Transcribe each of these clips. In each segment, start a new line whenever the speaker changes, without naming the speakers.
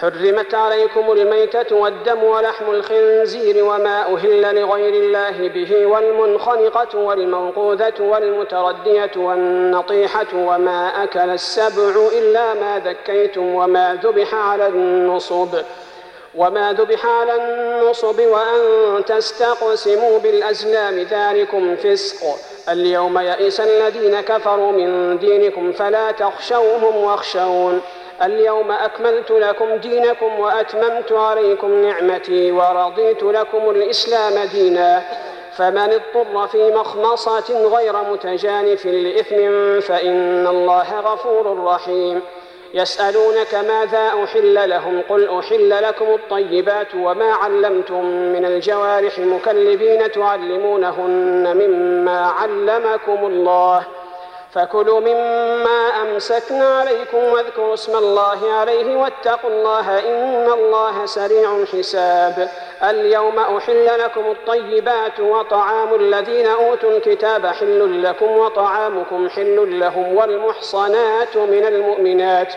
حرمت عليكم الميتة والدم ولحم الخنزير وما أهل لغير الله به والمنخنقة والموقوذة والمتردية والنطيحة وما أكل السبع إلا ما ذكيتم وما ذبح على النصب وما ذبح على النصب وأن تستقسموا بالأزلام ذلكم فسق اليوم يئس الذين كفروا من دينكم فلا تخشوهم واخشون اليوم أكملت لكم دينكم وأتممت عليكم نعمتي ورضيت لكم الإسلام دينا فمن اضطر في مخمصة غير متجانف لإثم فإن الله غفور رحيم. يسألونك ماذا أحل لهم؟ قل أحل لكم الطيبات وما علمتم من الجوارح مكلبين تعلمونهن مما علمكم الله ۖ. فكلوا مما أمسكنا عليكم واذكروا اسم الله عليه واتقوا الله إن الله سريع الحساب. اليوم أحل لكم الطيبات وطعام الذين أوتوا الكتاب حل لكم وطعامكم حل لهم والمحصنات من المؤمنات ۖ.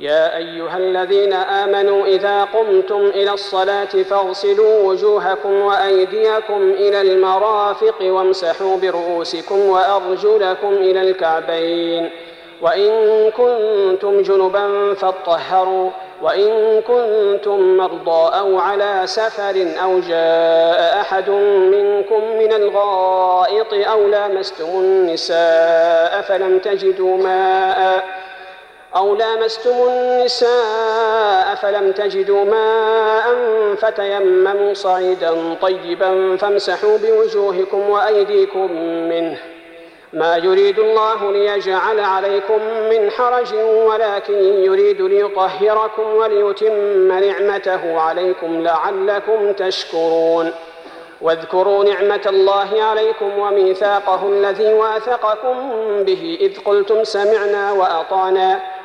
يا أيها الذين آمنوا إذا قمتم إلى الصلاة فاغسلوا وجوهكم وأيديكم إلى المرافق وامسحوا برؤوسكم وأرجلكم إلى الكعبين وإن كنتم جنبا فاطهروا وإن كنتم مرضى أو على سفر أو جاء أحد منكم من الغائط أو لامستم النساء فلم تجدوا ماءً أو لامستم النساء فلم تجدوا ماء فتيمموا صعيدا طيبا فامسحوا بوجوهكم وأيديكم منه. ما يريد الله ليجعل عليكم من حرج ولكن يريد ليطهركم وليتم نعمته عليكم لعلكم تشكرون. واذكروا نعمة الله عليكم وميثاقه الذي واثقكم به إذ قلتم سمعنا وأطعنا.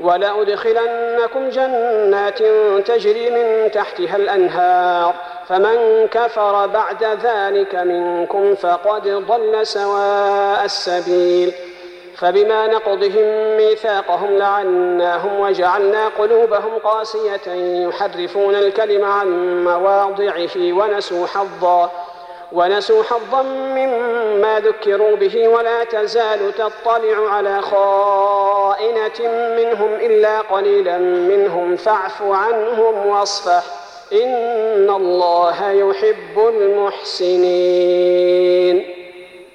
ولأدخلنكم جنات تجري من تحتها الأنهار فمن كفر بعد ذلك منكم فقد ضل سواء السبيل. فبما نقضهم ميثاقهم لعناهم وجعلنا قلوبهم قاسية يحرفون الكلم عن مواضعه ونسوا حظا. ونسوا حظا مما ذكروا به ولا تزال تطلع على خائنة منهم إلا قليلا منهم فاعف عنهم واصفح. إن الله يحب المحسنين.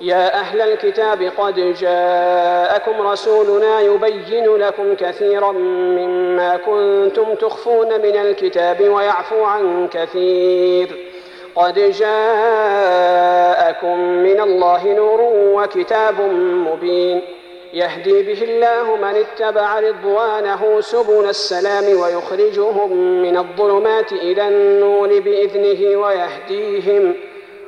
يا أهل الكتاب قد جاءكم رسولنا يبين لكم كثيرا مما كنتم تخفون من الكتاب ويعفو عن كثير. قد جاءكم من الله نور وكتاب مبين. يهدي به الله من اتبع رضوانه سبل السلام ويخرجهم من الظلمات إلى النور بإذنه ويهديهم.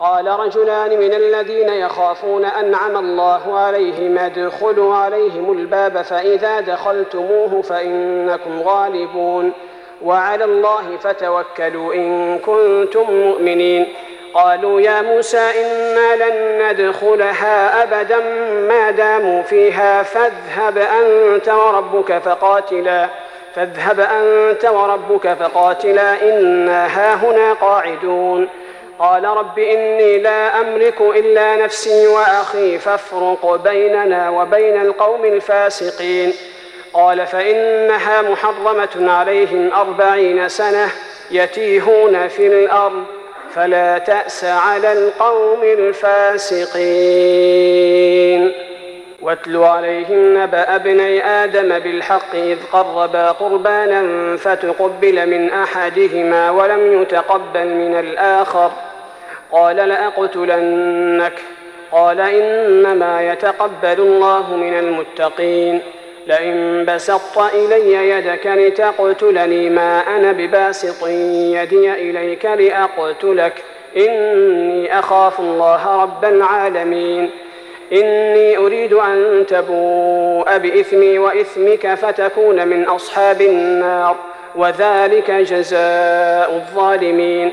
قال رجلان من الذين يخافون أنعم الله عليهم ادخلوا عليهم الباب فإذا دخلتموه فإنكم غالبون وعلى الله فتوكلوا إن كنتم مؤمنين قالوا يا موسى إنا لن ندخلها أبدا ما داموا فيها فاذهب أنت وربك فقاتلا فاذهب أنت وربك فقاتلا إنا هاهنا قاعدون قال رب إني لا أملك إلا نفسي وأخي فافرق بيننا وبين القوم الفاسقين. قال فإنها محرمة عليهم أربعين سنة يتيهون في الأرض فلا تأس على القوم الفاسقين. واتل عليهم نبأ ابني آدم بالحق إذ قربا قربانا فتقبل من أحدهما ولم يتقبل من الآخر ۖ. قال لأقتلنك. قال إنما يتقبل الله من المتقين. لئن بسطت إلي يدك لتقتلني ما أنا بباسط يدي إليك لأقتلك. إني أخاف الله رب العالمين. إني أريد أن تبوء بإثمي وإثمك فتكون من أصحاب النار. وذلك جزاء الظالمين.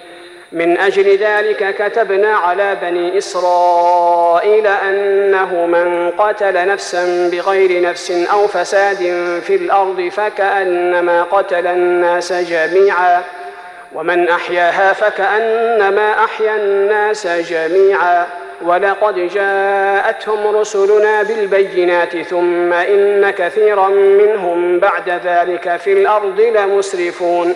من أجل ذلك كتبنا على بني إسرائيل أنه من قتل نفسا بغير نفس أو فساد في الأرض فكأنما قتل الناس جميعا ومن أحياها فكأنما أحيا الناس جميعا. ولقد جاءتهم رسلنا بالبينات ثم إن كثيرا منهم بعد ذلك في الأرض لمسرفون.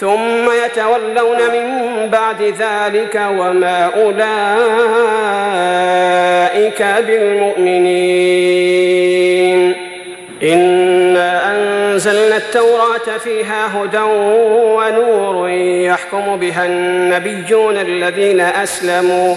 ثم يتولون من بعد ذلك وما أولئك بالمؤمنين. إنا أنزلنا التوراة فيها هدى ونور يحكم بها النبيون الذين أسلموا.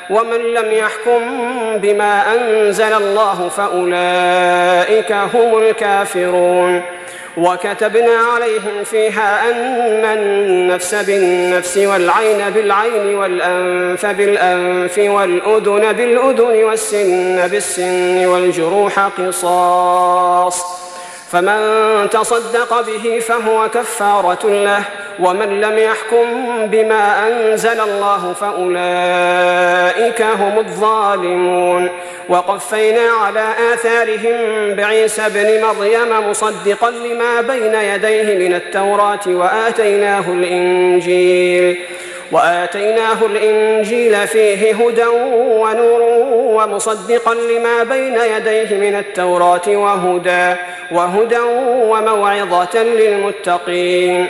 ومن لم يحكم بما أنزل الله فأولئك هم الكافرون. وكتبنا عليهم فيها أن النفس بالنفس والعين بالعين والأنف بالأنف والأذن بالأذن والسن بالسن والجروح قصاص. فمن تصدق به فهو كفارة له. ومن لم يحكم بما أنزل الله فأولئك هم الظالمون. وقفينا على آثارهم بعيسى ابن مريم مصدقا لما بين يديه من التوراة وآتيناه الإنجيل وآتيناه الإنجيل فيه هدى ونور ومصدقا لما بين يديه من التوراة وهدى وهدى وموعظة للمتقين.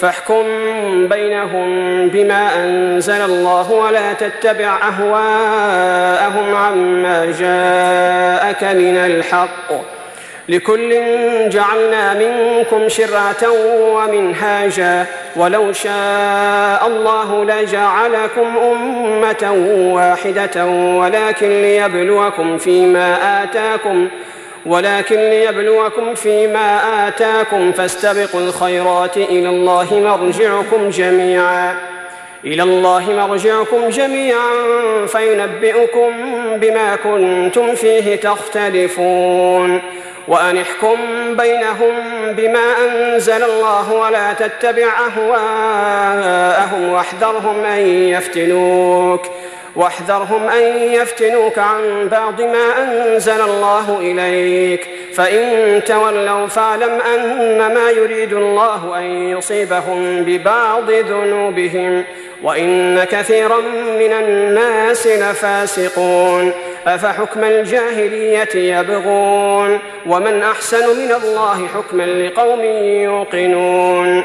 فاحكم بينهم بما أنزل الله ولا تتبع أهواءهم عما جاءك من الحق. لكل جعلنا منكم شرعة ومنهاجا. ولو شاء الله لجعلكم أمة واحدة ولكن ليبلوكم فيما آتاكم. ولكن ليبلوكم فيما آتاكم فاستبقوا الخيرات إلى الله مرجعكم جميعا. إلى الله مرجعكم جميعا فينبئكم بما كنتم فيه تختلفون. وأن احكم بينهم بما أنزل الله ولا تتبع أهواءهم واحذرهم أن يفتنوك. واحذرهم أن يفتنوك عن بعض ما أنزل الله إليك. فإن تولوا فاعلم أنما يريد الله أن يصيبهم ببعض ذنوبهم وإن كثيرا من الناس لفاسقون. أفحكم الجاهلية يبغون؟ ومن أحسن من الله حكما لقوم يوقنون.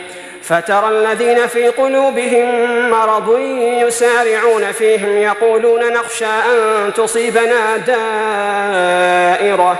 فترى الذين في قلوبهم مرض يسارعون فيهم يقولون نخشى أن تصيبنا دائرة.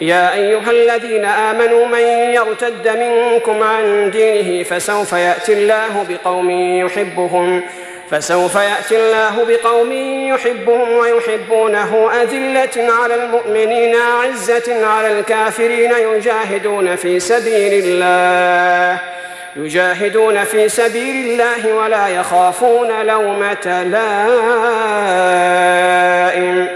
يا أيها الذين آمنوا من يرتد منكم عن دينه فسوف يأتي الله بقوم يحبهم فسوف يأتي الله بقوم يحبهم ويحبونه. أذلة على المؤمنين عزة على الكافرين. يجاهدون في سبيل الله يجاهدون في سبيل الله ولا يخافون لومة لائم.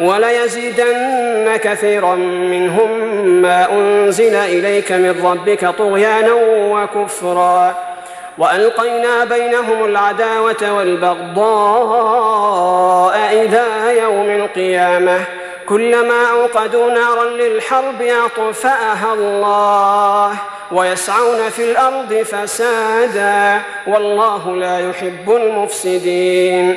وليزيدن كثيرا منهم ما أنزل إليك من ربك طغيانا وكفرا. وألقينا بينهم العداوة والبغضاء إلى يوم القيامة. كلما أوقدوا نارا للحرب أطفأها الله ويسعون في الأرض فسادا. والله لا يحب المفسدين.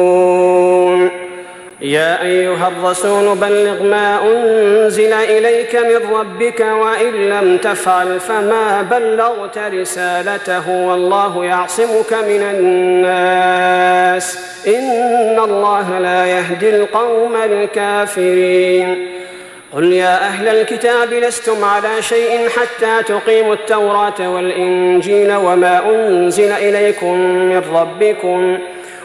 يا أيها الرسول بلغ ما أنزل إليك من ربك وإن لم تفعل فما بلغت رسالته والله يعصمك من الناس إن الله لا يهدي القوم الكافرين قل يا أهل الكتاب لستم على شيء حتى تقيموا التوراة والإنجيل وما أنزل إليكم من ربكم ۖ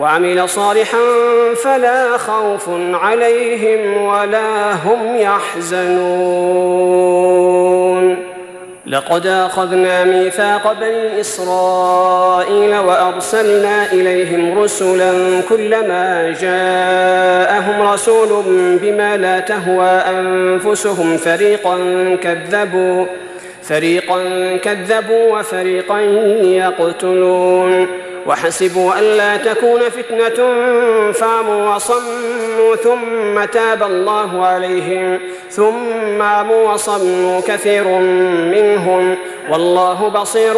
وعمل صالحا فلا خوف عليهم ولا هم يحزنون. لقد أخذنا ميثاق بني إسرائيل وأرسلنا إليهم رسلا كلما جاءهم رسول بما لا تهوى أنفسهم فريقا كذبوا فريقا كذبوا وفريقا يقتلون. وحسبوا ألا تكون فتنة فاموا وصموا ثم تاب الله عليهم ثم عموا وصموا كثير منهم والله بصير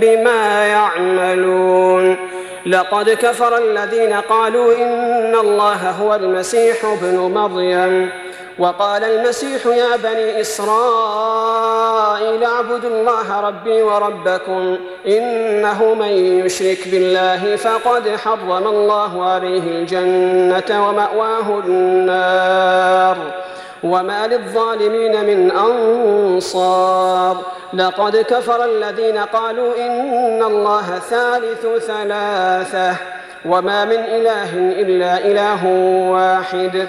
بما يعملون لقد كفر الذين قالوا إن الله هو المسيح ابن مريم وقال المسيح يا بني إسرائيل اعبدوا الله ربي وربكم إنه من يشرك بالله فقد حرم الله عليه الجنة ومأواه النار وما للظالمين من أنصار لقد كفر الذين قالوا إن الله ثالث ثلاثة وما من إله إلا إله واحد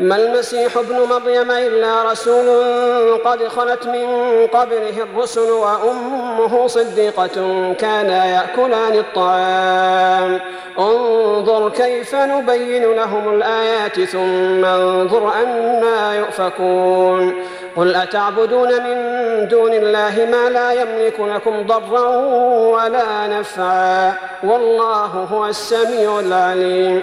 ما المسيح ابن مريم إلا رسول قد خلت من قبله الرسل وأمه صديقة كانا يأكلان الطعام. انظر كيف نبين لهم الآيات ثم انظر أنا يؤفكون. قل أتعبدون من دون الله ما لا يملك لكم ضرا ولا نفعا. والله هو السميع العليم.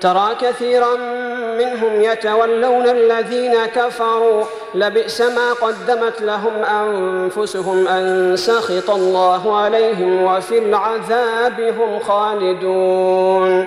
ترى كثيرا منهم يتولون الذين كفروا لبئس ما قدمت لهم أنفسهم أن سخط الله عليهم وفي العذاب هم خالدون.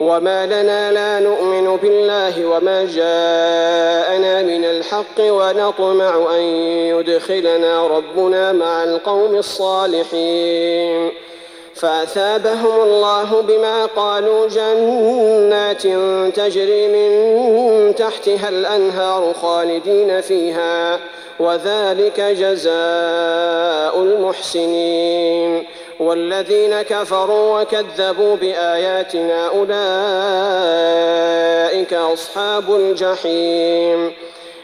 وما لنا لا نؤمن بالله وما جاءنا من الحق ونطمع أن يدخلنا ربنا مع القوم الصالحين فأثابهم الله بما قالوا جنات تجري من تحتها الأنهار خالدين فيها وذلك جزاء المحسنين والذين كفروا وكذبوا بآياتنا أولئك أصحاب الجحيم.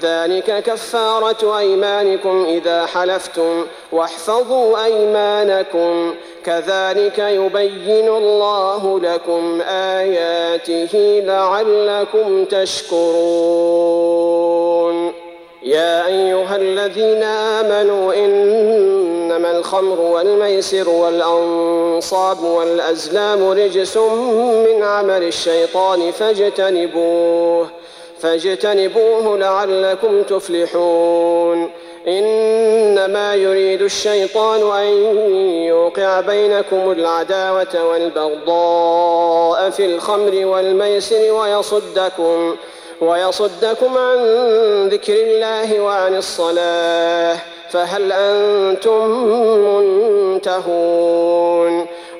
ذلك كفارة أيمانكم إذا حلفتم واحفظوا أيمانكم. كذلك يبين الله لكم آياته لعلكم تشكرون. يا أيها الذين آمنوا إنما الخمر والميسر والأنصاب والأزلام رجس من عمل الشيطان فاجتنبوه. فاجتنبوه لعلكم تفلحون. إنما يريد الشيطان أن يوقع بينكم العداوة والبغضاء في الخمر والميسر ويصدكم ويصدكم عن ذكر الله وعن الصلاة. فهل أنتم منتهون؟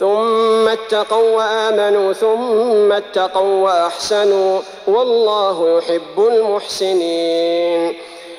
ثم اتقوا وآمنوا ثم اتقوا وأحسنوا والله يحب المحسنين.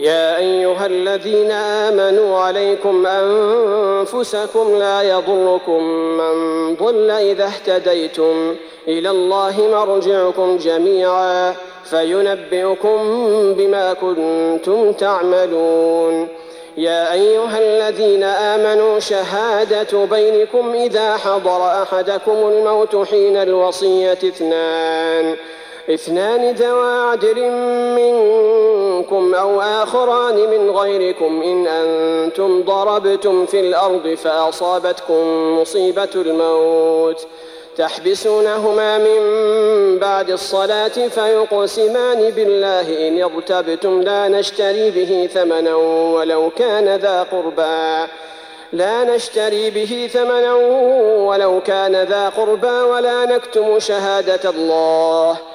يا أيها الذين آمنوا عليكم أنفسكم لا يضركم من ضل إذا اهتديتم إلى الله مرجعكم جميعا فينبئكم بما كنتم تعملون. يا أيها الذين آمنوا شهادة بينكم إذا حضر أحدكم الموت حين الوصية اثنان. اثنان ذوى عدل منكم أو آخران من غيركم إن أنتم ضربتم في الأرض فأصابتكم مصيبة الموت تحبسونهما من بعد الصلاة فيقسمان بالله إن ارتبتم لا نشتري به ثمنا ولو كان ذا قربى لا نشتري به ثمنا ولو كان ذا قربى ولا نكتم شهادة الله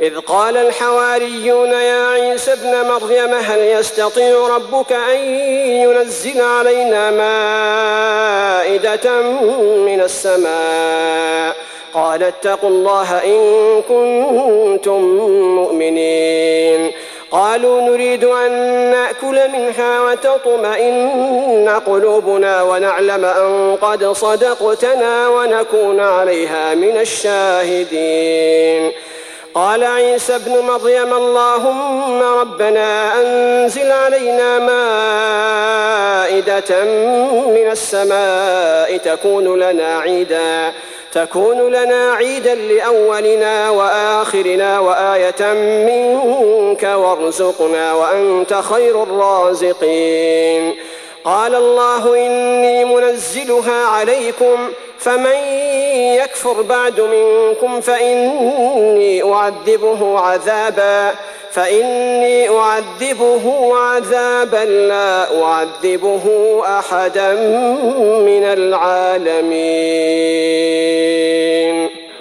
إذ قال الحواريون يا عيسى ابن مريم هل يستطيع ربك أن ينزل علينا مائدة من السماء؟ قال اتقوا الله إن كنتم مؤمنين. قالوا نريد أن نأكل منها وتطمئن قلوبنا ونعلم أن قد صدقتنا ونكون عليها من الشاهدين. قال عيسى ابن مريم اللهم ربنا أنزل علينا مائدة من السماء تكون لنا عيدا تكون لنا عيدا لأولنا وآخرنا وآية منك وارزقنا وأنت خير الرازقين. قال الله إني منزلها عليكم فمن يكفر بعد منكم فإني أعذبه عذابا فإني أعذبه عذابا لا أعذبه أحدا من العالمين.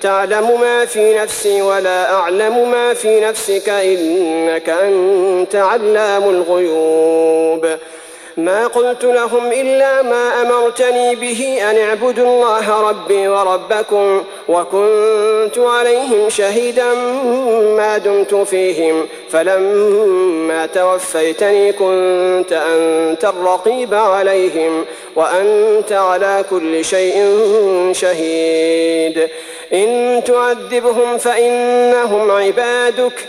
تعلم ما في نفسي ولا أعلم ما في نفسك إنك أنت علام الغيوب. ما قلت لهم إلا ما أمرتني به أن اعبدوا الله ربي وربكم وكنت عليهم شهيدا ما دمت فيهم. فلما توفيتني كنت أنت الرقيب عليهم وأنت على كل شيء شهيد. إن تعذبهم فإنهم عبادك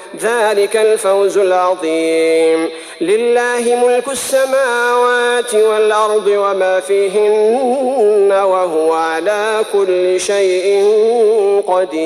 ذلك الفوز العظيم. لله ملك السماوات والأرض وما فيهن وهو على كل شيء قدير.